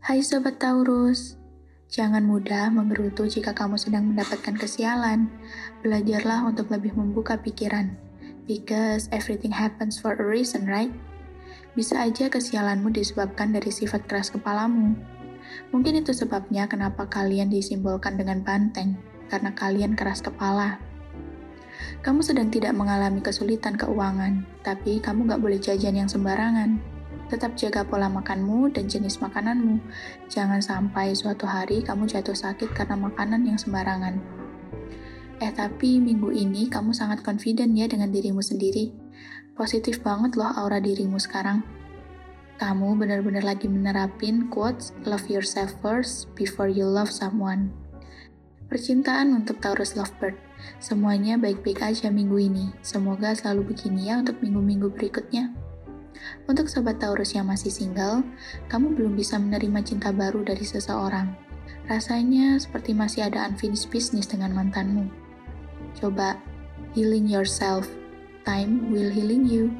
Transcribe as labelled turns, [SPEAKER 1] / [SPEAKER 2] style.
[SPEAKER 1] Hai Sobat Taurus, jangan mudah menggerutu jika kamu sedang mendapatkan kesialan. Belajarlah untuk lebih membuka pikiran. Because everything happens for a reason, right? Bisa aja kesialanmu disebabkan dari sifat keras kepalamu. Mungkin itu sebabnya kenapa kalian disimbolkan dengan banteng, karena kalian keras kepala. Kamu sedang tidak mengalami kesulitan keuangan, tapi kamu gak boleh jajan yang sembarangan. Tetap jaga pola makanmu dan jenis makananmu. Jangan sampai suatu hari kamu jatuh sakit karena makanan yang sembarangan. Eh tapi minggu ini kamu sangat confident ya dengan dirimu sendiri. Positif banget loh aura dirimu sekarang. Kamu benar-benar lagi menerapin quotes love yourself first before you love someone. Percintaan untuk Taurus Lovebird. Semuanya baik-baik aja minggu ini. Semoga selalu begini ya untuk minggu-minggu berikutnya. Untuk sobat Taurus yang masih single, kamu belum bisa menerima cinta baru dari seseorang. Rasanya seperti masih ada unfinished business dengan mantanmu. Coba healing yourself. Time will healing you.